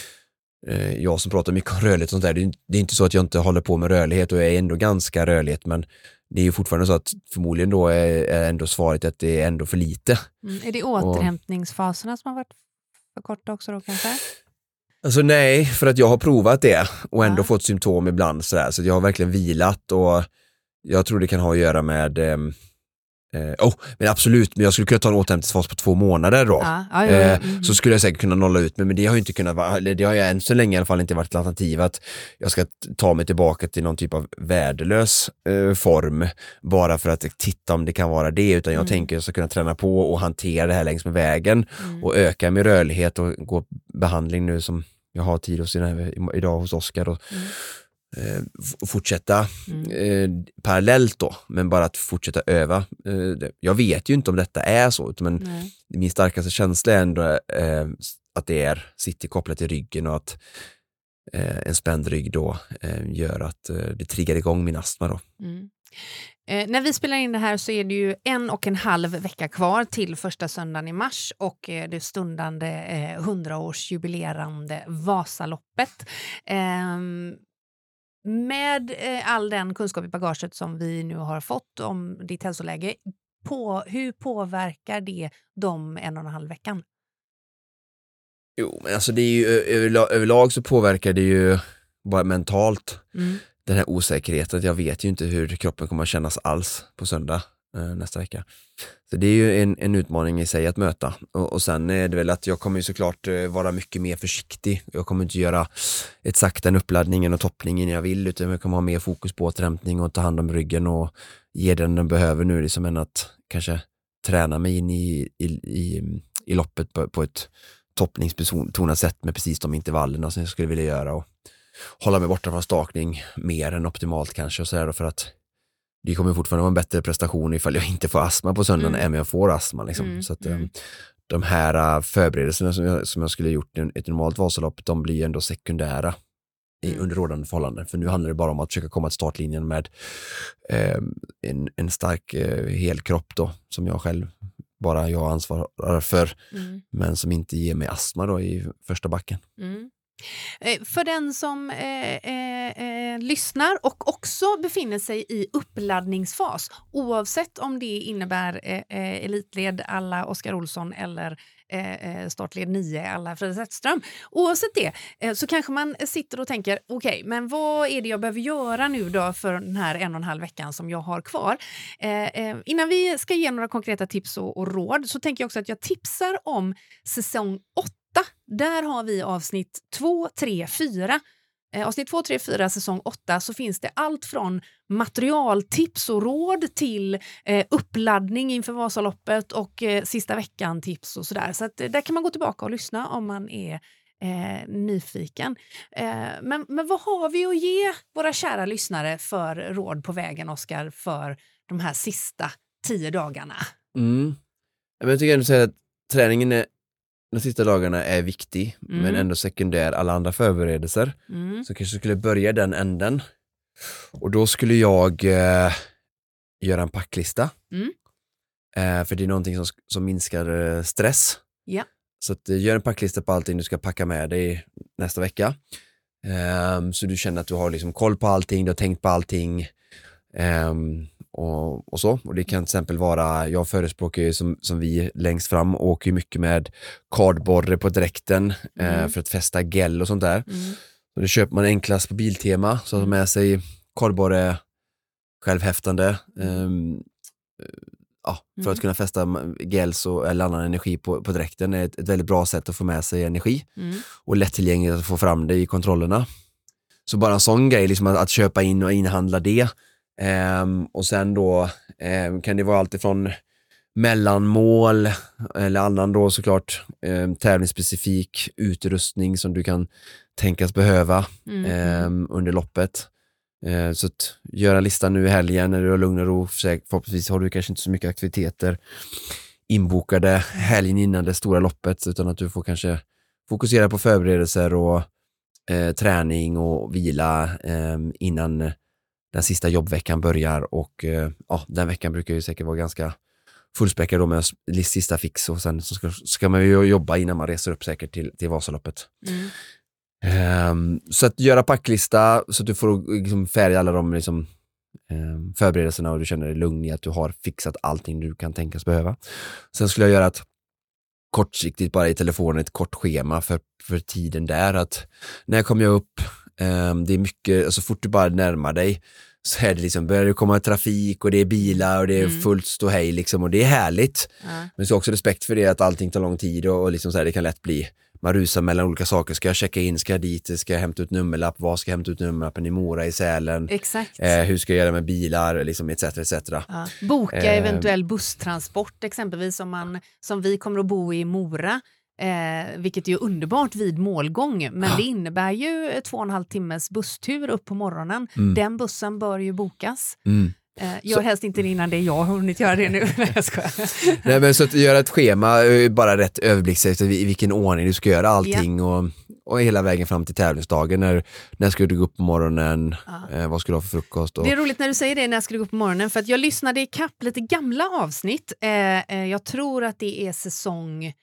eh, jag som pratar mycket om rörlighet och sånt där, det är, det är inte så att jag inte håller på med rörlighet och jag är ändå ganska rörlighet men det är ju fortfarande så att förmodligen då är, är ändå svaret att det är ändå för lite. Mm. Är det återhämtningsfaserna som har varit för korta också då kanske? Alltså nej, för att jag har provat det och ändå Ja. fått symptom ibland sådär, så jag har verkligen vilat och jag tror det kan ha att göra med ehm, eh, oh, men absolut, men jag skulle kunna ta en återhämtningsfas på två månader då. Ja, ja, ja. Eh, Mm. Så skulle jag säkert kunna nolla ut mig, men det har ju inte kunnat vara, det har ju än så länge i alla fall inte varit ett alternativ att jag ska ta mig tillbaka till någon typ av värdelös eh, form bara för att titta om det kan vara det, utan jag Mm. tänker att jag ska kunna träna på och hantera det här längs med vägen Mm. och öka min rörlighet och gå behandling nu som jag har tid hos idag hos Oskar och Mm. Fortsätta Mm. eh, parallellt då, men bara att fortsätta öva. Eh, jag vet ju inte om detta är så, men Nej. min starkaste känsla är ändå eh, att det är, sitter kopplat till ryggen och att eh, en spänd rygg då eh, gör att eh, det triggar igång min astma då. Mm. Eh, när vi spelar in det här så är det ju en och en halv vecka kvar till första söndagen i mars och eh, det stundande eh, 100-årsjubilerande Vasaloppet. Med eh, all den kunskap i bagaget som vi nu har fått om ditt hälsoläge, på, hur påverkar det de en och en halv veckan? Jo, men alltså det är ju överlag, överlag så påverkar det ju bara mentalt Mm. den här osäkerheten jag vet ju inte hur kroppen kommer att kännas alls på söndag Eh, nästa vecka. Så det är ju en, en utmaning i sig att möta och, och sen är det väl att jag kommer ju såklart eh, vara mycket mer försiktig. Jag kommer inte göra exakt den uppladdningen och toppningen jag vill utan jag kommer ha mer fokus på återhämtning och ta hand om ryggen och ge den den behöver nu liksom än att kanske träna mig in i, i, i, i loppet på, på ett toppningsbetonat sätt med precis de intervallerna som jag skulle vilja göra och hålla mig borta från stakning mer än optimalt kanske och sådär då för att det kommer fortfarande vara en bättre prestation ifall jag inte får astma på söndagen Mm. än om jag får astma. Liksom. Mm, Så att, mm. eh, de här eh, förberedelserna som jag, som jag skulle gjort i ett normalt Vasalopp, de blir ändå sekundära i, Mm. under rådande förhållanden. För nu handlar det bara om att försöka komma till startlinjen med eh, en, en stark eh, helkropp då, som jag själv bara jag ansvarar för, Mm. men som inte ger mig astma då i första backen. Eh, för den som eh, eh, eh, lyssnar och också befinner sig i uppladdningsfas oavsett om det innebär eh, eh, elitled alla Oskar Olsson eller eh, eh startled 9 alla Frida Zetterström. Oavsett det eh, så kanske man sitter och tänker okej, men vad är det jag behöver göra nu då för den här en och en halv veckan som jag har kvar? Eh, eh, innan vi ska ge några konkreta tips och, och råd så tänker jag också att jag tipsar om säsong 8 där har vi avsnitt 2, 3, 4. Avsnitt 2, 3, 4, säsong 8 så finns det allt från materialtips och råd till eh, uppladdning inför Vasaloppet och eh, sista veckan-tips och sådär. Så att, eh, där kan man gå tillbaka och lyssna om man är eh, nyfiken. Eh, men, men vad har vi att ge våra kära lyssnare för råd på vägen, Oskar, för de här sista tio dagarna? Mm. Jag tycker ändå att träningen är, de sista dagarna är viktig, Mm. men ändå sekundär alla andra förberedelser. Mm. Så kanske skulle börja den änden. Och då skulle jag eh, göra en packlista. Mm. Eh, för det är någonting som, som minskar eh, stress. Ja. Så att, eh, gör en packlista på allting du ska packa med dig nästa vecka. Ehm, så du känner att du har liksom koll på allting, du har tänkt på allting. Ehm, och, och så. Och det kan till exempel vara, jag förespråkar ju som, som vi längst fram åker ju mycket med kardborre på dräkten eh, Mm. för att fästa gel och sånt där. Mm. Och då köper man enklast på Biltema, så har med sig kardborre, självhäftande, ehm, eh, ja, för Mm. att kunna fästa gels och, eller annan energi på, på dräkten är ett, ett väldigt bra sätt att få med sig energi Mm. och lättillgängligt att få fram det i kontrollerna. Så bara en sån grej, liksom att, att köpa in och inhandla det. Ehm, och sen då ehm, kan det vara allt ifrån mellanmål eller annan då såklart eh, tävlingsspecifik utrustning som du kan tänkas behöva Mm. under loppet. Eh, så att göra en lista nu i helgen när du har lugn och ro. Förhoppningsvis har du kanske inte så mycket aktiviteter inbokade helgen innan det stora loppet utan att du får kanske fokusera på förberedelser och eh, träning och vila eh, innan den sista jobbveckan börjar och eh, ja, den veckan brukar ju säkert vara ganska fullspäckad då med sista fix och sen så ska, ska man ju jobba innan man reser upp säkert till, till Vasaloppet. Mm. Ehm, så att göra packlista så att du får liksom färga alla de liksom, ehm, förberedelserna och du känner dig lugn i att du har fixat allting du kan tänkas behöva. Sen skulle jag göra ett kortsiktigt bara i telefonen ett kort schema för, för tiden där att när kommer jag upp, det är mycket, så fort du bara närmar dig så är det liksom, börjar det komma trafik och det är bilar och det är Mm. fullt ståhej liksom och det är härligt. Ja. Men så också respekt för det att allting tar lång tid och, och liksom så här, det kan lätt bli man rusar mellan olika saker. Ska jag checka in? Ska jag dit? Ska jag hämta ut nummerlapp? Vad ska jag hämta ut nummerlappen i Mora, i Sälen? Exakt. Eh, hur ska jag göra med bilar? Liksom, etc. etc. Ja. Boka Eh. eventuell busstransport exempelvis om man, som vi kommer att bo i Mora. Eh, vilket är underbart vid målgång, men det innebär ju två och en halv timmes busstur upp på morgonen. Mm. Den bussen bör ju bokas. Mm. Eh, gör helst inte det innan det är jag har hunnit göra det nu. Nej, jag skojar. Nej, men så att göra ett schema, eh, bara rätt överblick efter i vilken ordning du ska göra allting och, och hela vägen fram till tävlingsdagen. När, när ska du gå upp på morgonen? Ja. Eh, vad ska du ha för frukost? Och, Det är roligt när du säger det när jag skulle gå upp på morgonen för att jag lyssnade i kapp lite gamla avsnitt. Eh, eh, jag tror att det är säsong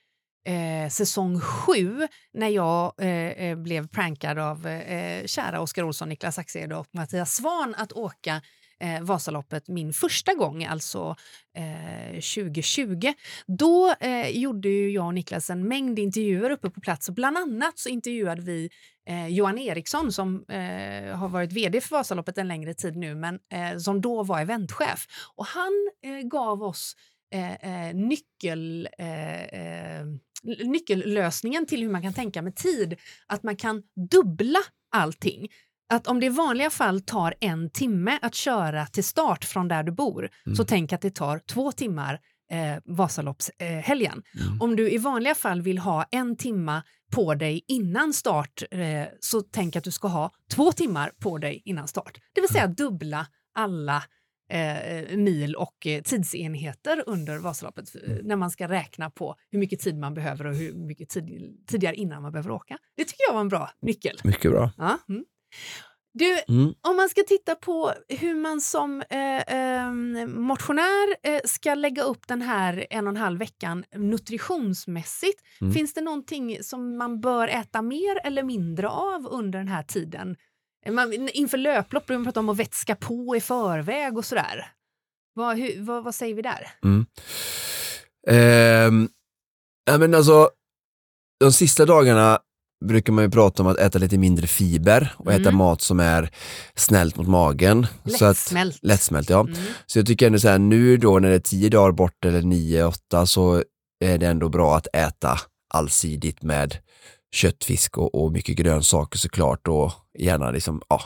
eh, säsong sju när jag eh, eh blev prankad av eh, kära Oskar Olsson, Niklas Axede och Mattias Svan att åka eh, Vasaloppet min första gång, alltså eh, 2020. Då eh, gjorde ju jag och Niklas en mängd intervjuer uppe på plats och bland annat så intervjuade vi eh, Johan Eriksson som eh, har varit vd för Vasaloppet en längre tid nu men eh, som då var eventchef. Och han eh, gav oss eh, eh, nyckel, eh, eh, nyckellösningen till hur man kan tänka med tid. Att man kan dubbla allting. Att om det i vanliga fall tar en timme att köra till start från där du bor så tänk att det tar två timmar eh, Vasaloppshelgen. Eh. Mm. Om du i vanliga fall vill ha en timma på dig innan start eh, så tänk att du ska ha två timmar på dig innan start. Det vill säga dubbla alla eh, mil och eh, tidsenheter under Vasaloppet eh, när man ska räkna på hur mycket tid man behöver och hur mycket tid, tidigare innan man behöver åka. Det tycker jag var en bra nyckel. Mycket bra. Ja, mm. Du, Mm. om man ska titta på hur man som eh, eh, motionär eh, ska lägga upp den här en och en halv veckan nutritionsmässigt, Mm. finns det någonting som man bör äta mer eller mindre av under den här tiden? Eh, Man, inför löplopp brukar man prata om att vätska på i förväg och sådär. Vad, hur, vad, vad säger vi där? Mm. Ja, men alltså, de sista dagarna brukar man ju prata om att äta lite mindre fiber och äta Mm. mat som är snällt mot magen. Så att, Lättsmält. lättsmält, ja. Mm. Så jag tycker ändå så här, nu då när det är tio dagar bort eller nio, åtta så är det ändå bra att äta allsidigt med kött, fisk och, och mycket grönsaker såklart och gärna liksom, ja,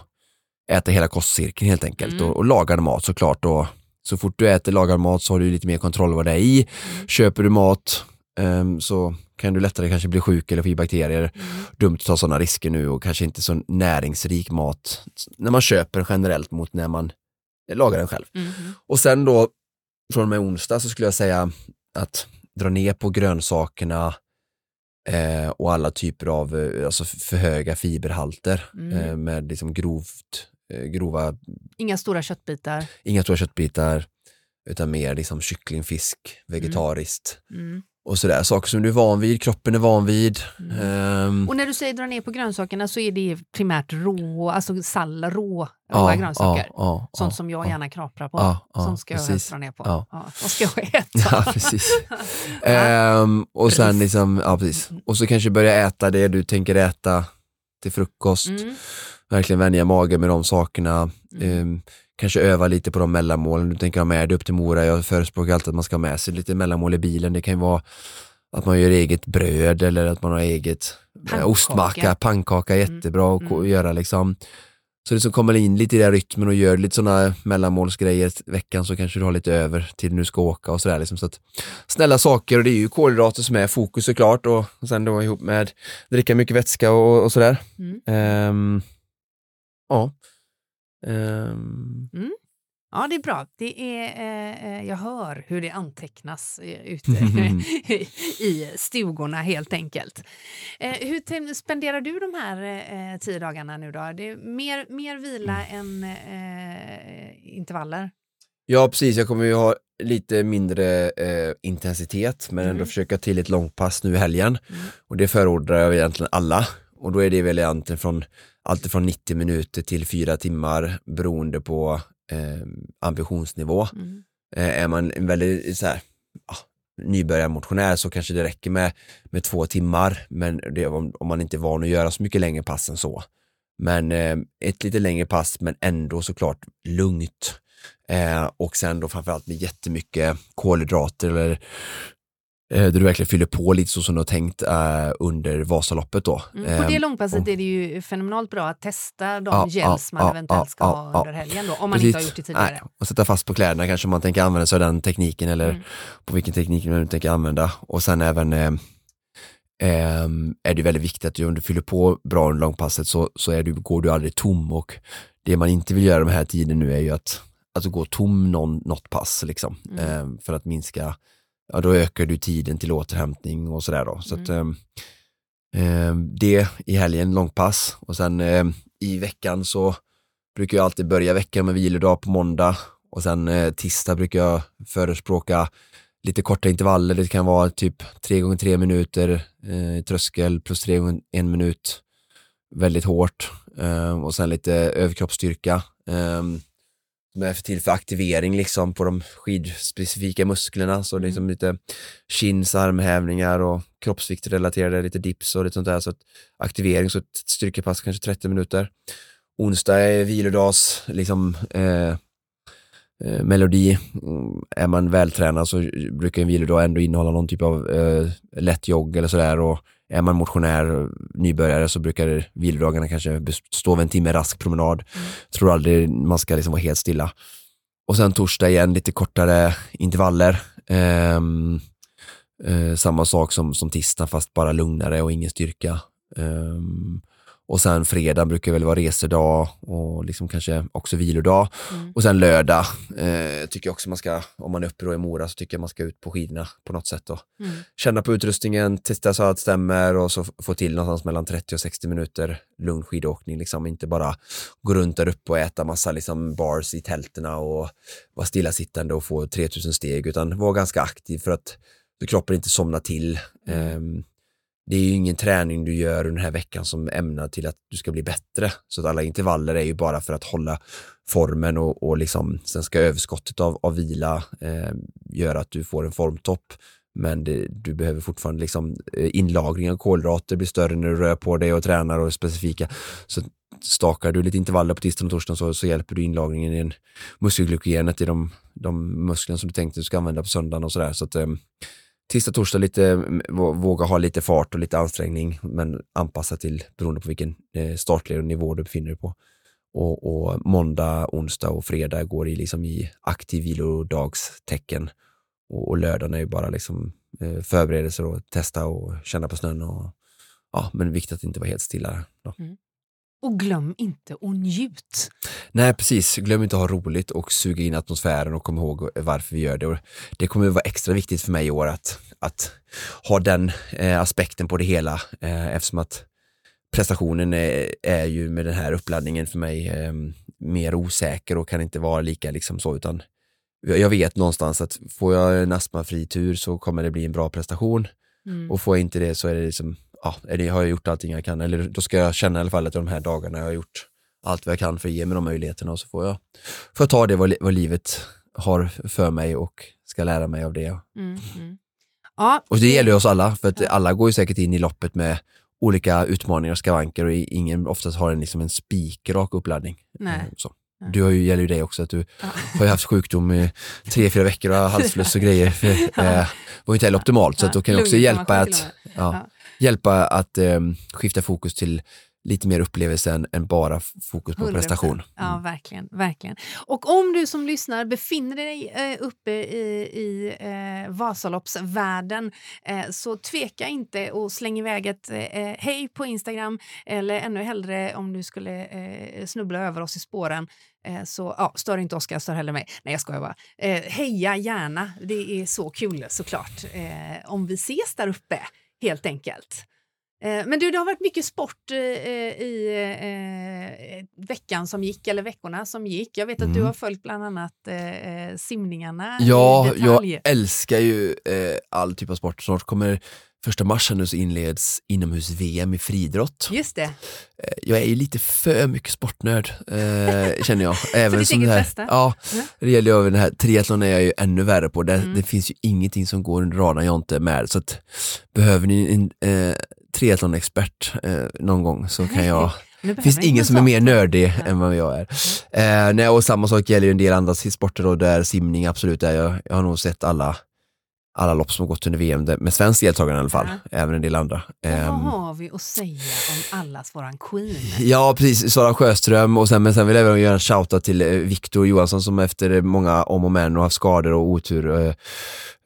äta hela kostcirkeln helt enkelt Mm. och, och lagad mat såklart och så fort du äter lagad mat så har du lite mer kontroll vad det är i. Mm. Köper du mat ehm, så kan du lättare kanske bli sjuk eller få i bakterier. Mm. Dumt att ta sådana risker nu och kanske inte så näringsrik mat när man köper generellt mot när man lagar den själv. Mm. Och sen då från och med onsdag så skulle jag säga att dra ner på grönsakerna eh, och alla typer av eh, alltså för höga fiberhalter Mm. eh, med liksom grovt, eh, grova, Inga stora köttbitar. inga stora köttbitar utan mer liksom kyckling, fisk, vegetariskt Mm. Och sådär. Saker som du är van vid, kroppen är van vid. Mm. Ehm, Och när du säger dra ner på grönsakerna så är det primärt rå, alltså sall, rå, råa grönsaker. ja, Sånt ja, som jag ja. gärna knaprar på. Ja, ja, Sånt ska jag precis. helst dra ner på. Ja. Ja. Vad ska jag äta? Ja, precis. Ehm, och sen liksom, ja precis. Och så kanske börja äta det du tänker äta till frukost. Mm. Verkligen vänja magen med de sakerna. Mm. Ehm, kanske öva lite på de mellanmålen du tänker ha med dig upp till Mora. Jag förespråkar alltid att man ska ha med sig lite mellanmål i bilen. Det kan ju vara att man gör eget bröd eller att man har eget eh, Pannkaka. ostmacka, pannkaka, Mm. jättebra att ko- Mm. göra liksom. Så det som kommer in lite i den rytmen och gör lite sådana mellanmålsgrejer veckan så kanske du har lite över till du ska åka och sådär. Liksom. Så att, snälla saker och det är ju kolhydrater som är fokus såklart och sen då ihop med dricka mycket vätska och, och sådär. Mm. Ehm, ja. Ehm, Ja, det är bra. Det är, eh, eh, jag hör hur det antecknas eh, ute i stugorna helt enkelt. Eh, hur spenderar du de här eh, tio dagarna nu då? Det är mer, mer vila än eh, intervaller? ja precis, jag kommer ju ha lite mindre intensitet men ändå Mm. försöka till ett långpass nu i helgen. Mm. Och det förordar jag egentligen alla. Och då är det väl egentligen från allt från 90 minuter till fyra timmar beroende på eh, ambitionsnivå. Mm. Eh, är man en väldigt så här, ja, nybörjarmotionär så kanske det räcker med, med två timmar, men det om, om man inte är van att göra så mycket längre pass än så. Men eh, ett lite längre pass, men ändå såklart lugnt. Eh, och sen då framförallt med jättemycket kolhydrater eller där du verkligen fyller på lite så som du har tänkt eh, under Vasaloppet då. Mm. På det Eh, långpasset och- är det ju fenomenalt bra att testa de Ja, gels man ja, eventuellt ska ja, ha under helgen då, om man Precis. inte har gjort det tidigare. Nej, och sätta fast på kläderna kanske man tänker använda sig av den tekniken eller Mm. på vilken teknik man tänker använda. Och sen även eh, eh, är det väldigt viktigt att du, om du fyller på bra under långpasset så, så är du, går du aldrig tom och det man inte vill göra de här tiden nu är ju att, att gå tom någon, något pass liksom, Mm. eh, för att minska, ja då ökar du tiden till återhämtning och sådär då. Så att, eh, det i helgen, långpass och sen eh, i veckan så brukar jag alltid börja veckan med vilodag på måndag och sen eh, tisdag brukar jag förespråka lite korta intervaller. Det kan vara typ tre gånger tre minuter eh, tröskel plus tre gånger en minut. Väldigt hårt. Eh, och sen lite överkroppsstyrka. Som är till för aktivering liksom på de skidspecifika musklerna. Så Mm. liksom lite chins, armhävningar och kroppsviktrelaterade lite dips och lite sånt där. Så att aktivering, så ett styrkepass kanske 30 minuter. Onsdag är vilodags, liksom eh, eh, melodi. Mm, Är man vältränad så brukar en vilodag ändå innehålla någon typ av eh, lätt jogg eller sådär och är man motionär, nybörjare så brukar vilodagarna kanske bestå av en timme rask promenad. Mm. Tror aldrig man ska liksom vara helt stilla. Och sen torsdag igen, lite kortare intervaller. Ehm, eh, samma sak som, som tisdag fast bara lugnare och ingen styrka. Ehm, Och sen fredag brukar väl vara resedag och liksom kanske också vilodag. Mm. Och sen lördag eh, tycker jag också man ska, om man är uppe då i Mora, så tycker jag man ska ut på skidorna på något sätt. Då. Mm. Känna på utrustningen, testa så att det stämmer och så få till någonstans mellan 30 och 60 minuter lugn skidåkning. Liksom. Inte bara gå runt där uppe och äta massa liksom, bars i tälterna och vara stillasittande och få 3000 steg, utan vara ganska aktiv för att kroppen inte somnar till. Ehm, det är ju ingen träning du gör den här veckan som ämnar till att du ska bli bättre. Så att alla intervaller är ju bara för att hålla formen och, och liksom, sen ska överskottet av, av vila eh, göra att du får en formtopp. Men det, du behöver fortfarande liksom, eh, inlagring av kolhydrater blir större när du rör på dig och tränar och är specifika. Så stakar du lite intervaller på tisdagen och torsdagen så, så hjälper du inlagringen i muskelglykogenet i de, de musklerna som du tänkte du ska använda på söndagen och sådär. Så att, eh, tisdag, torsdag lite, våga ha lite fart och lite ansträngning men anpassa till beroende på vilken eh, startled och nivå du befinner dig på. Och, och måndag, onsdag och fredag går i, liksom i aktiv vilodagstecken och, och lördagen är ju bara liksom eh, förberedelser och testa och känna på snön och ja, men viktigt att inte vara helt stilla. Då. Mm. Och glöm inte att njut. Nej, precis. Glöm inte att ha roligt och suga in atmosfären och kom ihåg varför vi gör det. Och det kommer att vara extra viktigt för mig i år att, att ha den eh, aspekten på det hela eh, eftersom att prestationen är, är ju med den här uppladdningen för mig eh, mer osäker och kan inte vara lika liksom så utan jag vet någonstans att får jag en astmafri tur så kommer det bli en bra prestation Mm. och får jag inte det så är det liksom, ja, det, har jag gjort allting jag kan eller då ska jag känna i alla fall att de här dagarna jag har gjort allt vad jag kan för att ge mig de möjligheterna och så får jag, får jag ta det vad, vad livet har för mig och ska lära mig av det. Mm. Mm. Ja, Och det gäller ju oss alla, för att alla går ju säkert in i loppet med olika utmaningar och skavanker och ingen oftast har en, liksom en spikrak uppladdning. Nej. Eh, Så. Du har ju, gäller ju dig också, att du Ja. har ju haft sjukdom i tre, fyra veckor och halsfluss och grejer. För, eh, det var ju inte heller optimalt, så att då kan jag också hjälpa att, ja, Ja. Hjälpa att eh, skifta fokus till lite mer upplevelse än, bara fokus på 100%. prestation. Ja, Mm. verkligen, verkligen. Och om du som lyssnar befinner dig eh, uppe i, i eh, Vasaloppsvärlden eh, så tveka inte och släng iväg ett eh, hej på Instagram eller ännu hellre om du skulle eh, snubbla över oss i spåren eh, så ja, stör inte Oskar, stör heller mig. Nej, jag skojar bara. Eh, heja gärna, det är så kul såklart eh, om vi ses där uppe helt enkelt. Eh, Men du, det har varit mycket sport eh, eh, i veckan som gick, eller veckorna som gick. Jag vet att du Mm. har följt bland annat simningarna Ja, jag älskar ju all typ av sport. Snart kommer första mars nu så inleds inomhus-VM i friidrott. Just det. Eh, Jag är ju lite för mycket sportnörd, eh, känner jag. Även som det här, bästa? Ja, det gäller ju det här. Triathlon är jag ju ännu värre på. Det, Mm. det finns ju ingenting som går under radarn jag inte är med. Så att, behöver ni en eh, triathlon-expert eh, någon gång så kan jag det finns ingen en som är mer nördig Ja. än vad jag är. Eh, nej, och samma sak gäller ju en del andra sporter då, där simning absolut är jag. Jag har nog sett alla, alla lopp som har gått under VM, med svensk deltagande i alla fall, även en del andra. Vad Ehm, har vi att säga om allas våran queen? Ja, precis. Sara Sjöström och sen, men sen vill jag även göra en shoutout till eh, Viktor Johansson som efter många om och men och haft skador och otur eh,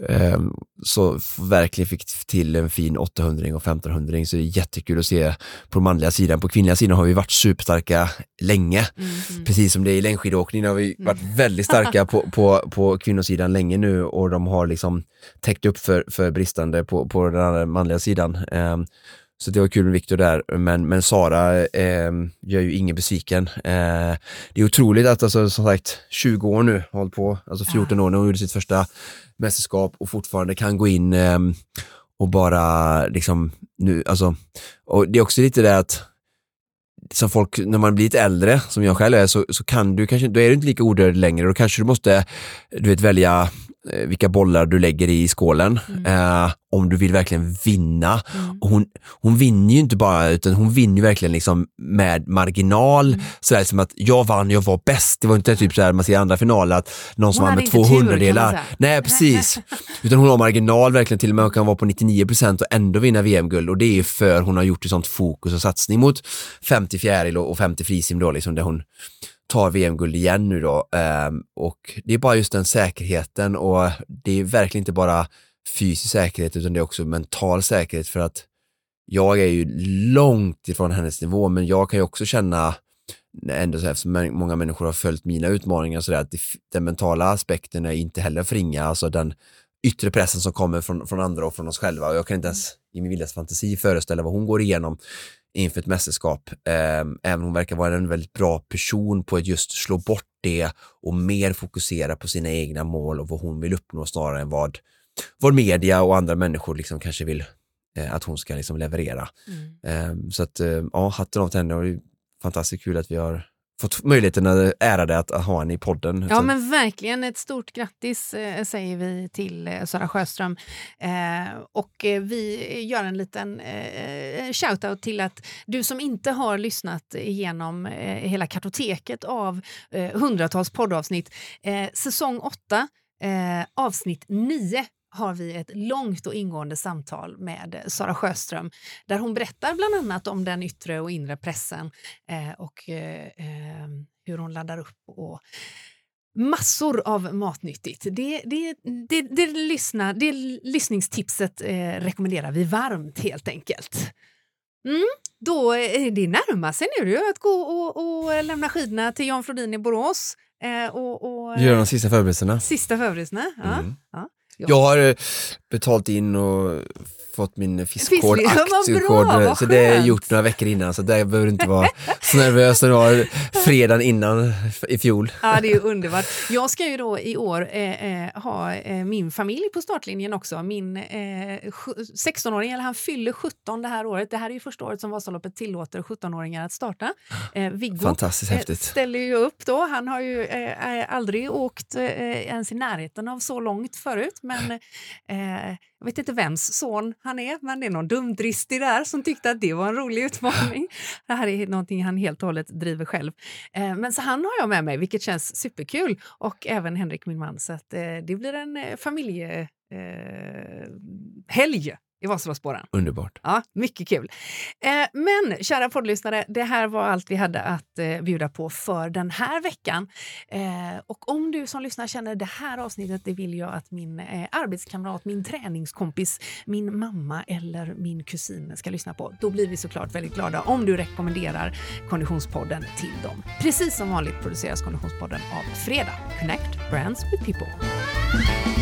eh, så verkligen fick till en fin 800 och 1500 så det är jättekul att se på den manliga sidan. På kvinnliga sidan har vi varit superstarka länge. Mm, mm. Precis som det är i längdskidåkning har vi varit väldigt starka på, på, på kvinnosidan länge nu och de har liksom täckt upp för, för bristande på, på den andra manliga sidan. Ehm, så det var kul med Viktor där, men, men Sara ehm, gör ju ingen besviken. Eh, det är otroligt att alltså, som sagt 20 år nu, hållit på, alltså 14 år när hon gjorde sitt första mästerskap och fortfarande kan gå in ehm, och bara liksom nu, alltså, och det är också lite det att som folk, när man blir lite äldre, som jag själv är, så, så kan du kanske, då är du inte lika odödlig längre. Då kanske du måste, du vet, välja eh, vilka bollar du lägger i skålen. Eh, om du vill verkligen vinna. Mm. Hon, hon vinner ju inte bara, utan hon vinner verkligen liksom med marginal. Mm. Sådär som att jag vann, jag var bäst. Det var inte typ såhär man ser i andra finaler att någon som Hon vann med inte tur, 200 kan man delar. säga. Nej, precis. Utan hon har marginal verkligen till och med och kan vara på 99% och ändå vinna VM-guld och det är för hon har gjort ett sånt fokus och satsning mot 50 fjäril och och 50 frisim då liksom där hon tar VM-guld igen nu då. Ehm, och det är bara just den säkerheten och det är verkligen inte bara fysisk säkerhet utan det är också mental säkerhet för att jag är ju långt ifrån hennes nivå, men jag kan ju också känna ändå så här, eftersom många människor har följt mina utmaningar så där, att den mentala aspekten är inte heller förringa, alltså den yttre pressen som kommer från, från andra och från oss själva. Och jag kan inte ens i min vildaste fantasi föreställa vad hon går igenom inför ett mästerskap. Eh, även hon verkar vara en väldigt bra person på att just slå bort det och mer fokusera på sina egna mål och vad hon vill uppnå snarare än vad, vad media och andra människor liksom kanske vill eh, att hon ska liksom leverera. Mm. Eh, så att, eh, ja, hatten av till henne fantastiskt kul att vi har fått möjligheten att ära det att ha henne i podden. Ja men verkligen ett stort grattis eh, säger vi till eh, Sara Sjöström. Eh, och eh, vi gör en liten eh, shoutout till att du som inte har lyssnat igenom hela kartoteket av hundratals poddavsnitt, säsong 8, avsnitt 9 har vi ett långt och ingående samtal med Sara Sjöström där hon berättar bland annat om den yttre och inre pressen eh, och eh, eh, hur hon laddar upp och massor av matnyttigt. Det, det, det, det, lyssna, det lyssningstipset eh, rekommenderar vi varmt helt enkelt. Mm, då är det närmar sig nu att gå och, och lämna skidorna till Jan Flodin i Borås. Eh, och, och, Göra de sista förberedelserna. Sista förberedelserna, ja. Mm. ja. Jag har eh, betalt in och fått min fiskkod, aktiekod, så det är gjort några veckor innan så det behöver inte vara så nervös som det var fredagen innan i fjol. Ja, det är underbart. Jag ska ju då i år eh, eh, ha eh, min familj på startlinjen också. Min eh, 16-åring, eller han fyller 17 det här året. Det här är ju första året som Vasaloppet tillåter 17-åringar att starta. Eh, Viggo Fantastiskt häftigt. ställer ju upp då. Han har ju eh, aldrig åkt ens i närheten av så långt förut, men jag vet inte vems son han är, men det är någon dumdristig där som tyckte att det var en rolig utmaning. Det här är någonting han helt och hållet driver själv. Eh, men så han har jag med mig, vilket känns superkul. Och även Henrik, min man. Så att, eh, det blir en eh, familjehelg i Vasaloppsspåren. Underbart. Ja, mycket kul. Eh, men kära poddlyssnare, det här var allt vi hade att eh, bjuda på för den här veckan. Eh, och om du som lyssnar känner det här avsnittet, det vill jag att min arbetskamrat, min träningskompis, min mamma eller min kusin ska lyssna på. Då blir vi såklart väldigt glada om du rekommenderar Konditionspodden till dem. Precis som vanligt produceras Konditionspodden av Fredag. Connect Brands with People.